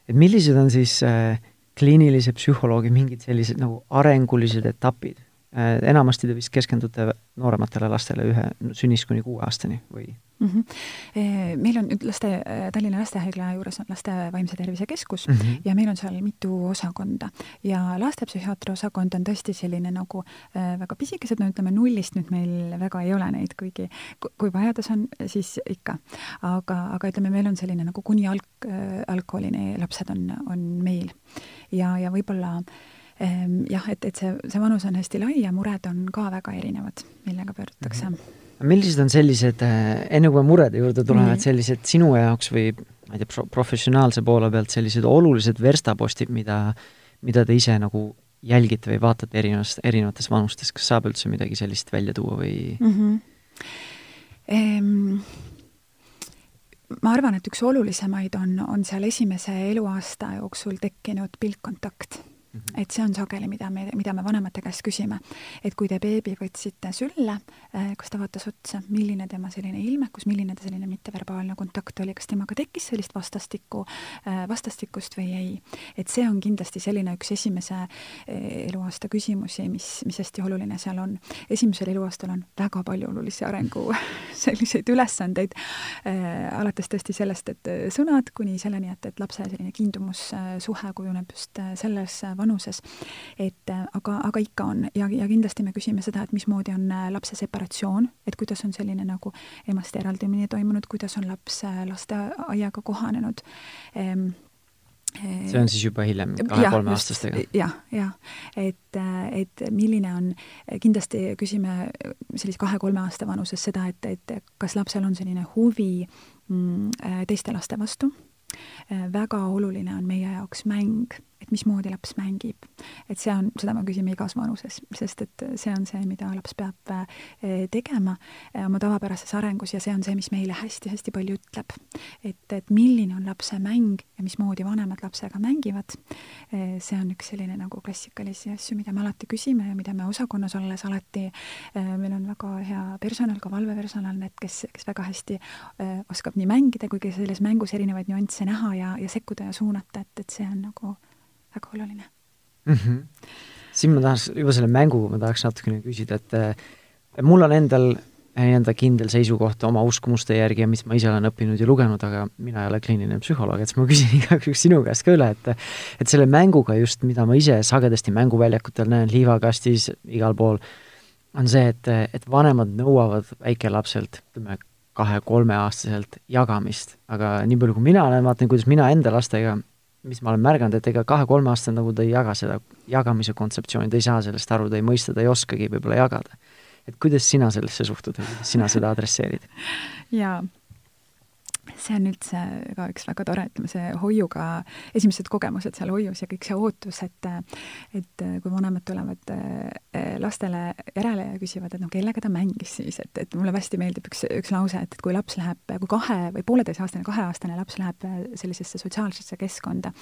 et millised on siis äh, kliinilise psühholoogi mingid sellised nagu arengulised etapid? Äh, enamasti te vist keskendute noorematele lastele ühe, sünnist kuni kuue aastani või? mm. -hmm. meil on nüüd laste, Tallinna Lastehaigla juures on laste vaimse tervise keskus mm -hmm. ja meil on seal mitu osakonda ja lastepsühhiaatri osakond on tõesti selline nagu äh, väga pisikesed, no ütleme nullist nüüd meil väga ei ole neid, kuigi kui vajadus on, siis ikka. aga, aga ütleme, meil on selline nagu kuni alg, algkoolini lapsed on, on meil ja, ja võib-olla ähm, jah, et, et see, see vanus on hästi lai ja mured on ka väga erinevad, millega pöördutakse mm. -hmm millised on sellised, enne kui me murede juurde tuleme, et sellised sinu jaoks või ma ei tea, professionaalse poole pealt sellised olulised verstapostid, mida, mida te ise nagu jälgite või vaatate erinevast, erinevates vanustes, kas saab üldse midagi sellist välja tuua või mm? -hmm. Ehm, ma arvan, et üks olulisemaid on, on seal esimese eluaasta jooksul tekkinud pilkkontakt. Et see on sageli, mida me, mida me vanemate käest küsime. et kui te beebi võtsite sülle, äh, kas ta vaatas otsa, milline tema selline ilmekus, milline ta selline mitteverbaalne kontakt oli, kas temaga tekkis sellist vastastikku, äh, vastastikust või ei. et see on kindlasti selline üks esimese äh, eluaasta küsimusi, mis, mis hästi oluline seal on. esimesel eluaastal on väga palju olulisi arengu selliseid ülesandeid, alates tõesti sellest, et sõnad, kuni selleni, et, et lapse selline kiindumussuhe kujuneb just selles vanuses. Et äh, aga, aga ikka on. Ja, ja kindlasti me küsime seda, et mismoodi on äh, lapse separatsioon, et kuidas on selline nagu emast eraldumine toimunud, kuidas on laps äh, lasteaiaga kohanenud. Ehm, see on siis juba hiljem, kahe-kolmeaastastega? jah, jah, et, et milline on, kindlasti küsime sellise kahe-kolme aasta vanuses seda, et, et kas lapsel on selline huvi mm, teiste laste vastu, väga oluline on meie jaoks mäng et mismoodi laps mängib. et see on, seda me küsime igas vanuses, sest et see on see, mida laps peab eh, tegema eh, oma tavapärases arengus ja see on see, mis meile hästi-hästi palju ütleb. et, et milline on lapse mäng ja mismoodi vanemad lapsega mängivad, eh, see on üks selline nagu klassikalisi asju, mida me alati küsime ja mida me osakonnas olles alati, meil on väga hea personal, ka valvepersonal, need, kes, kes väga hästi oskab nii mängida kui ka selles mängus erinevaid nüansse näha ja, ja sekkuda ja suunata, et, et see on nagu väga oluline mm. -hmm. siin ma tahaks, juba selle mängu ma tahaks natukene küsida, et mul on endal enda kindel seisukoht oma uskumuste järgi ja mis ma ise olen õppinud ja lugenud, aga mina ei ole kliiniline psühholoog, et siis ma küsin igaks juhuks sinu käest ka üle, et et selle mänguga just, mida ma ise sagedasti mänguväljakutel näen, liivakastis, igal pool, on see, et, et vanemad nõuavad väikelapselt, ütleme, kahe-kolmeaastaselt jagamist, aga nii palju, kui mina olen, vaatan, kuidas mina enda lastega mis ma olen märganud, et ega kahe-kolmeaastane nagu ta ei jaga seda jagamise kontseptsiooni, ta ei saa sellest aru, ta ei mõista, ta ei oskagi võib-olla jagada. et kuidas sina sellesse suhtud sina seda adresseerid? jaa see on üldse ka üks väga tore, ütleme see hoiuga, esimesed kogemused seal hoius ja kõik see ootus, et et kui vanemad tulevad eh, lastele järele ja küsivad, et noh, kellega ta mängis siis, et, et mulle hästi meeldib üks, üks lause, et, et kui laps läheb, kui kahe või pooleteiseaastane, kaheaastane laps läheb sellisesse sotsiaalsesse keskkonda,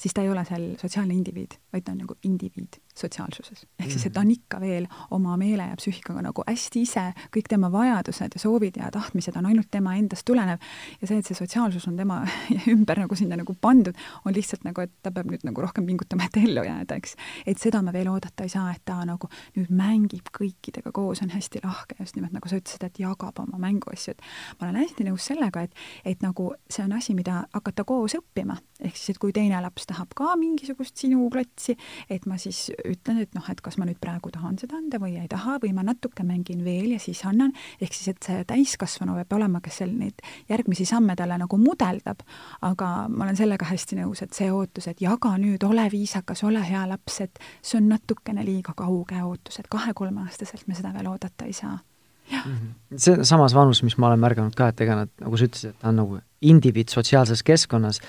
siis ta ei ole seal sotsiaalne indiviid, vaid ta on nagu indiviid sotsiaalsuses. ehk siis, et ta on ikka veel oma meele ja psüühikaga nagu hästi ise, kõik tema vajadused ja soovid ja tahtmised on ainult tema endast tulenev ja see, et see sotsiaalsus on tema ümber nagu sinna nagu pandud, on lihtsalt nagu, et ta peab nüüd nagu rohkem pingutama, et ellu jääda, eks. et seda me veel oodata ei saa, et ta nagu nüüd mängib kõikidega koos, on hästi lahke, just nimelt nagu sa ütlesid, et jagab oma mänguasju, et ma olen hästi nõus sellega, et, et nagu see on asi, mida hakata koos õppima. ehk siis, et kui teine laps tahab ka mingisugust sinu klotsi, et ma siis ütlen, et noh, et kas ma nüüd praegu tahan seda anda või ei taha või ma natuke mängin veel ja siis annan, ehk siis, et see täiskasvanu peab olema, kes seal neid järgmisi samme talle nagu mudeldab, aga ma olen sellega hästi nõus, et see ootus, et jaga nüüd, ole viisakas, ole hea laps, et see on natukene liiga kauge ootus, et kahe-kolmeaastaselt me seda veel oodata ei saa. Mm -hmm. see samas vanus, mis ma olen märganud ka, et ega nad, nagu sa ütlesid, et ta on nagu indiviid sotsiaalses keskkonnas,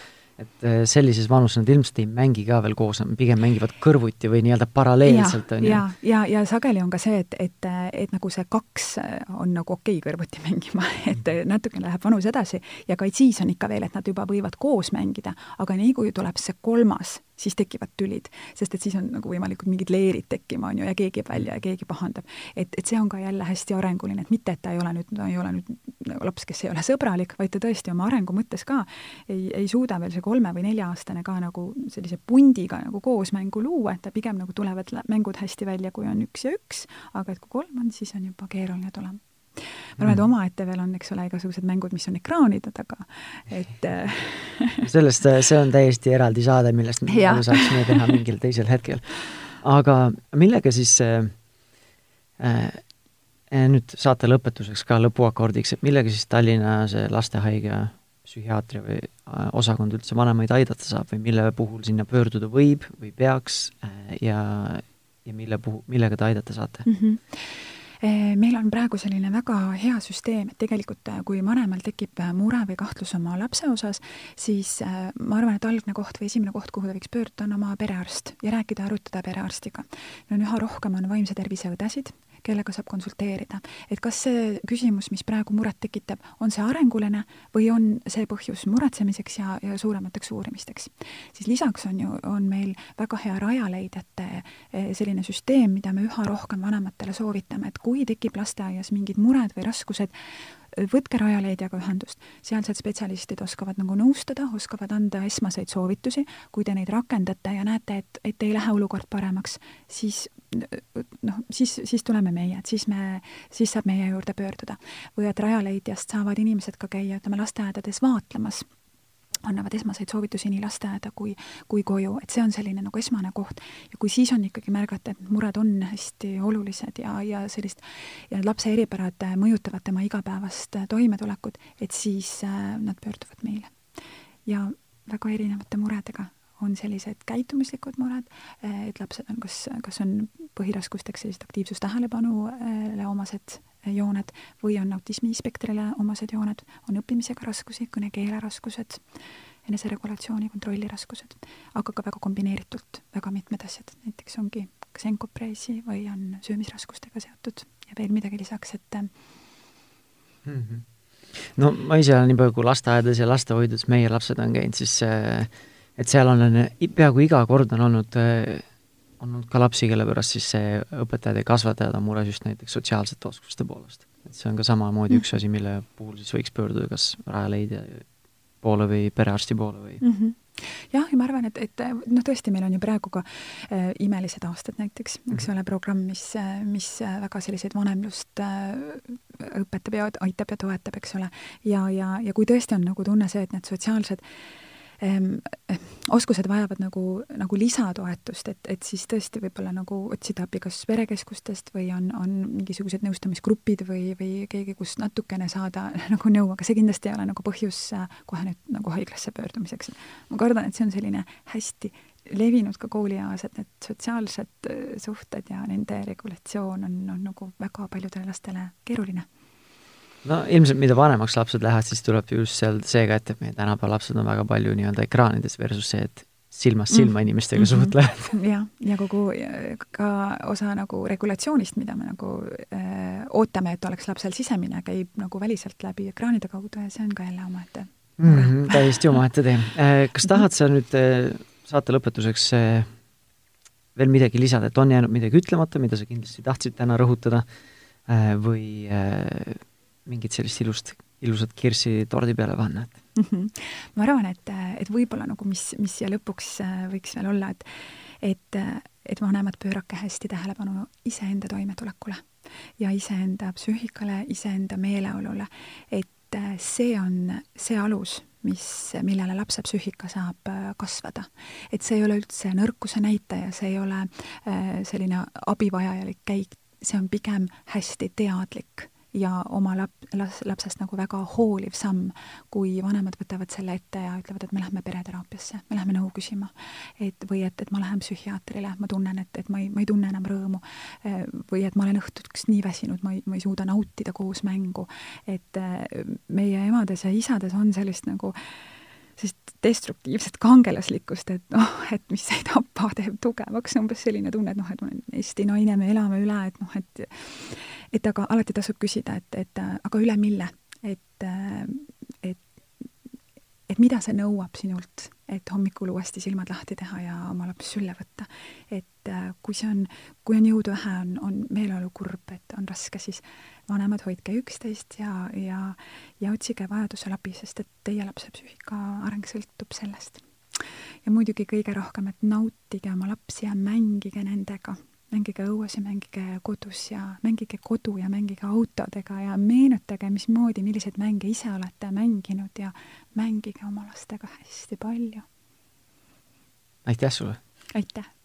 et äh, sellises vanuses nad ilmselt ei mängi ka veel koos, nad pigem mängivad kõrvuti või nii-öelda paralleelselt, on ju. ja, ja, ja sageli on ka see, et, et, et nagu see kaks on nagu okei okay kõrvuti mängima, et natukene läheb vanus edasi ja ka siis on ikka veel, et nad juba võivad koos mängida, aga nii kui tuleb see kolmas, siis tekivad tülid, sest et siis on nagu võimalikud mingid leerid tekkima, on ju, ja keegi jääb välja ja keegi pahandab. et, et see on ka jälle hästi arenguline, et mitte, et ta ei ole nüüd, ta ei ole nüüd laps, kes ei ole sõbralik, vaid ta tõesti oma arengu mõttes ka ei, ei suuda veel see kolme- või nelja-aastane ka nagu sellise pundiga nagu koos mängu luua, et ta pigem nagu tulevad mängud hästi välja, kui on üks ja üks, aga et kui kolm on, siis on juba keeruline tulema ma arvan, et mm. omaette veel on, eks ole, igasugused mängud, mis on ekraanide taga, et sellest, äh, see on täiesti eraldi saade, millest me saaksime teha mingil teisel hetkel. aga millega siis äh, äh, nüüd saate lõpetuseks ka lõpuakordiks, et millega siis Tallinna see lastehaige psühhiaatria või osakond üldse vanemaid aidata saab või mille puhul sinna pöörduda võib või peaks ja, ja mille puhul, millega te aidata saate mm? -hmm meil on praegu selline väga hea süsteem, et tegelikult kui vanemal tekib mure või kahtlus oma lapse osas, siis ma arvan, et algne koht või esimene koht, kuhu ta võiks pöörduda, on oma perearst ja rääkida, arutada perearstiga. no üha rohkem on vaimse tervise õdesid, kellega saab konsulteerida. et kas see küsimus, mis praegu muret tekitab, on see arenguline või on see põhjus muretsemiseks ja, ja suuremateks uurimisteks. siis lisaks on ju, on meil väga hea rajaleidjate eh, selline süsteem, mida me üha rohkem vanematele soovitame, et kui tekib lasteaias mingid mured või raskused, võtke Rajaleidjaga ühendust, sealsed spetsialistid oskavad nagu nõustada, oskavad anda esmaseid soovitusi, kui te neid rakendate ja näete, et, et ei lähe olukord paremaks, siis noh, siis, siis tuleme meie, et siis me, siis saab meie juurde pöörduda. või et Rajaleidjast saavad inimesed ka käia, ütleme, lasteaedades vaatlemas annavad esmaseid soovitusi nii lasteaeda kui, kui koju, et see on selline nagu esmane koht. ja kui siis on ikkagi märgata, et mured on hästi olulised ja, ja sellist ja lapse eripärad mõjutavad tema igapäevast toimetulekut, et siis äh, nad pöörduvad meile. ja väga erinevate muredega on sellised käitumuslikud mured, äh, et lapsed on kas, kas on põhiraskusteks sellised aktiivsustähelepanule omased jooned või on autismispektrile omased jooned, on õppimisega raskusi, kõnekeele raskused, eneseregulatsiooni kontrolli raskused, aga ka väga kombineeritult väga mitmed asjad, näiteks ongi kas enkopreesi või on söömisraskustega seotud ja veel midagi lisaks, et mm -hmm. no ma ise olen nii palju, kui lasteaedades ja lastehoidudes meie lapsed on käinud, siis et seal on peaaegu iga kord on olnud on olnud ka lapsi, kelle pärast siis see õpetajad ja kasvatajad on mures just näiteks sotsiaalsete oskuste poolest. et see on ka samamoodi mm. üks asi, mille puhul siis võiks pöörduda kas Rajaleidja poole või perearsti poole või mm -hmm jah, ja ma arvan, et, et noh, tõesti, meil on ju praegu ka äh, imelised aastad näiteks, eks -hmm. ole, programm, mis, mis väga selliseid vanemlust äh, õpetab ja aitab ja toetab, eks ole. ja, ja, ja kui tõesti on nagu tunne see, et need sotsiaalsed äh, oskused vajavad nagu, nagu lisatoetust, et, et siis tõesti võib-olla nagu otsida abi kas perekeskustest või on, on mingisugused nõustamisgrupid või, või keegi, kus natukene saada nagu nõu, aga see kindlasti ei ole nagu põhjus äh, kohe nüüd nagu haiglasse pöördumiseks. ma kardan, et see on selline hästi levinud ka koolieas, et need sotsiaalsed äh, suhted ja nende regulatsioon on, on nagu väga paljudele lastele keeruline no ilmselt, mida vanemaks lapsed lähevad, siis tuleb just seal see ka, et meie tänapäeva lapsed on väga palju nii-öelda ekraanides versus see, et silmast silma mm. inimestega mm -hmm. suhtlevad. jah, ja kogu ka osa nagu regulatsioonist, mida me nagu äh, ootame, et oleks lapsel sisemine, käib nagu väliselt läbi ekraanide kaudu ja see on ka jälle omaette mm -hmm, täiesti omaette tee. Äh, kas tahad sa nüüd äh, saate lõpetuseks veel midagi lisada, et on jäänud midagi ütlemata, mida sa kindlasti tahtsid täna rõhutada või mingit sellist ilust, ilusat kirssi tordi peale panna, et mm. -hmm. ma arvan, et, et võib-olla nagu mis, mis siia lõpuks äh, võiks veel olla, et et, et vanemad pöörake hästi tähelepanu iseenda toimetulekule ja iseenda psüühikale, iseenda meeleolule, et äh, see on see alus, mis, millele lapse psüühika saab äh, kasvada. et see ei ole üldse nõrkuse näitaja, see ei ole selline abivajalik käik, see on pigem hästi teadlik ja oma lap-, las-, lapsest nagu väga hooliv samm, kui vanemad võtavad selle ette ja ütlevad, et me lähme pereteraapiasse, me lähme nõu küsima. et või et, et ma lähen psühhiaatrile, ma tunnen, et, et ma ei, ma ei tunne enam rõõmu. või et ma olen õhtuks nii väsinud, ma ei, ma ei suuda nautida koos mängu. et meie emades ja isades on sellist nagu sellist destruktiivset kangelaslikkust, et noh, et mis ei tapa, teeb tugevaks, umbes selline tunne, et noh, et ma olen Eesti naine, me elame üle, et noh, et et aga alati tasub küsida, et, et aga üle mille, et, et et mida see nõuab sinult, et hommikul uuesti silmad lahti teha ja oma laps sülle võtta. et kui see on, kui on jõudu vähe, on, on meeleolu kurb, et on raske, siis vanemad, hoidke üksteist ja, ja, ja otsige vajadusel abi, sest et teie lapse psüühika areng sõltub sellest. ja muidugi kõige rohkem, et nautige oma lapsi ja mängige nendega, mängige õues ja mängige kodus ja mängige kodu ja mängige autodega ja meenutage, mismoodi, milliseid mänge ise olete mänginud ja mängige oma lastega hästi palju. aitäh sulle! aitäh!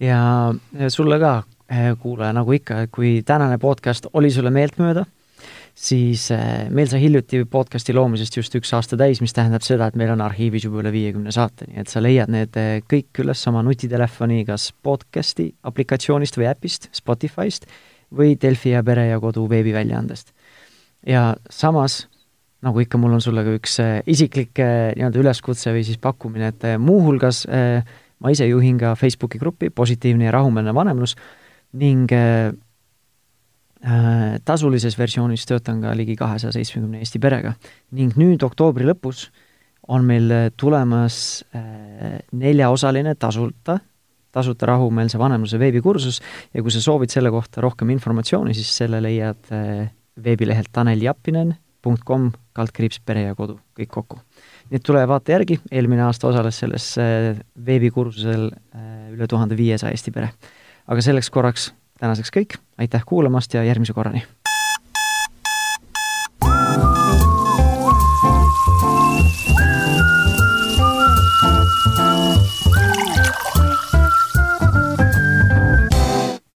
Ja sulle ka, Eh, kuulaja, nagu ikka, kui tänane podcast oli sulle meeltmööda, siis eh, meil sai hiljuti podcasti loomisest just üks aasta täis, mis tähendab seda, et meil on arhiivis juba üle viiekümne saate, nii et sa leiad need eh, kõik üles oma nutitelefoni kas podcasti aplikatsioonist või äpist, Spotify'st või Delfi ja Pere ja Kodu veebiväljaandest. ja samas, nagu ikka, mul on sulle ka üks isiklik nii-öelda üleskutse või siis pakkumine, et muuhulgas ma ise juhin ka Facebooki gruppi Positiivne ja rahumeelne vanemlus, ning äh, äh, tasulises versioonis töötan ka ligi kahesaja seitsmekümne Eesti perega. ning nüüd oktoobri lõpus on meil äh, tulemas äh, neljaosaline tasuta, tasuta rahumeelse vanemluse veebikursus ja kui sa soovid selle kohta rohkem informatsiooni, siis selle leiad äh, veebilehelt taneljappinen.com, kaldkriips pere ja kodu, kõik kokku. Nii et tule vaata järgi, eelmine aasta osales selles äh, veebikursusel äh, üle tuhande viiesaja Eesti pere. Aga selleks korraks tänaseks kõik, aitäh kuulamast ja järgmise korrani!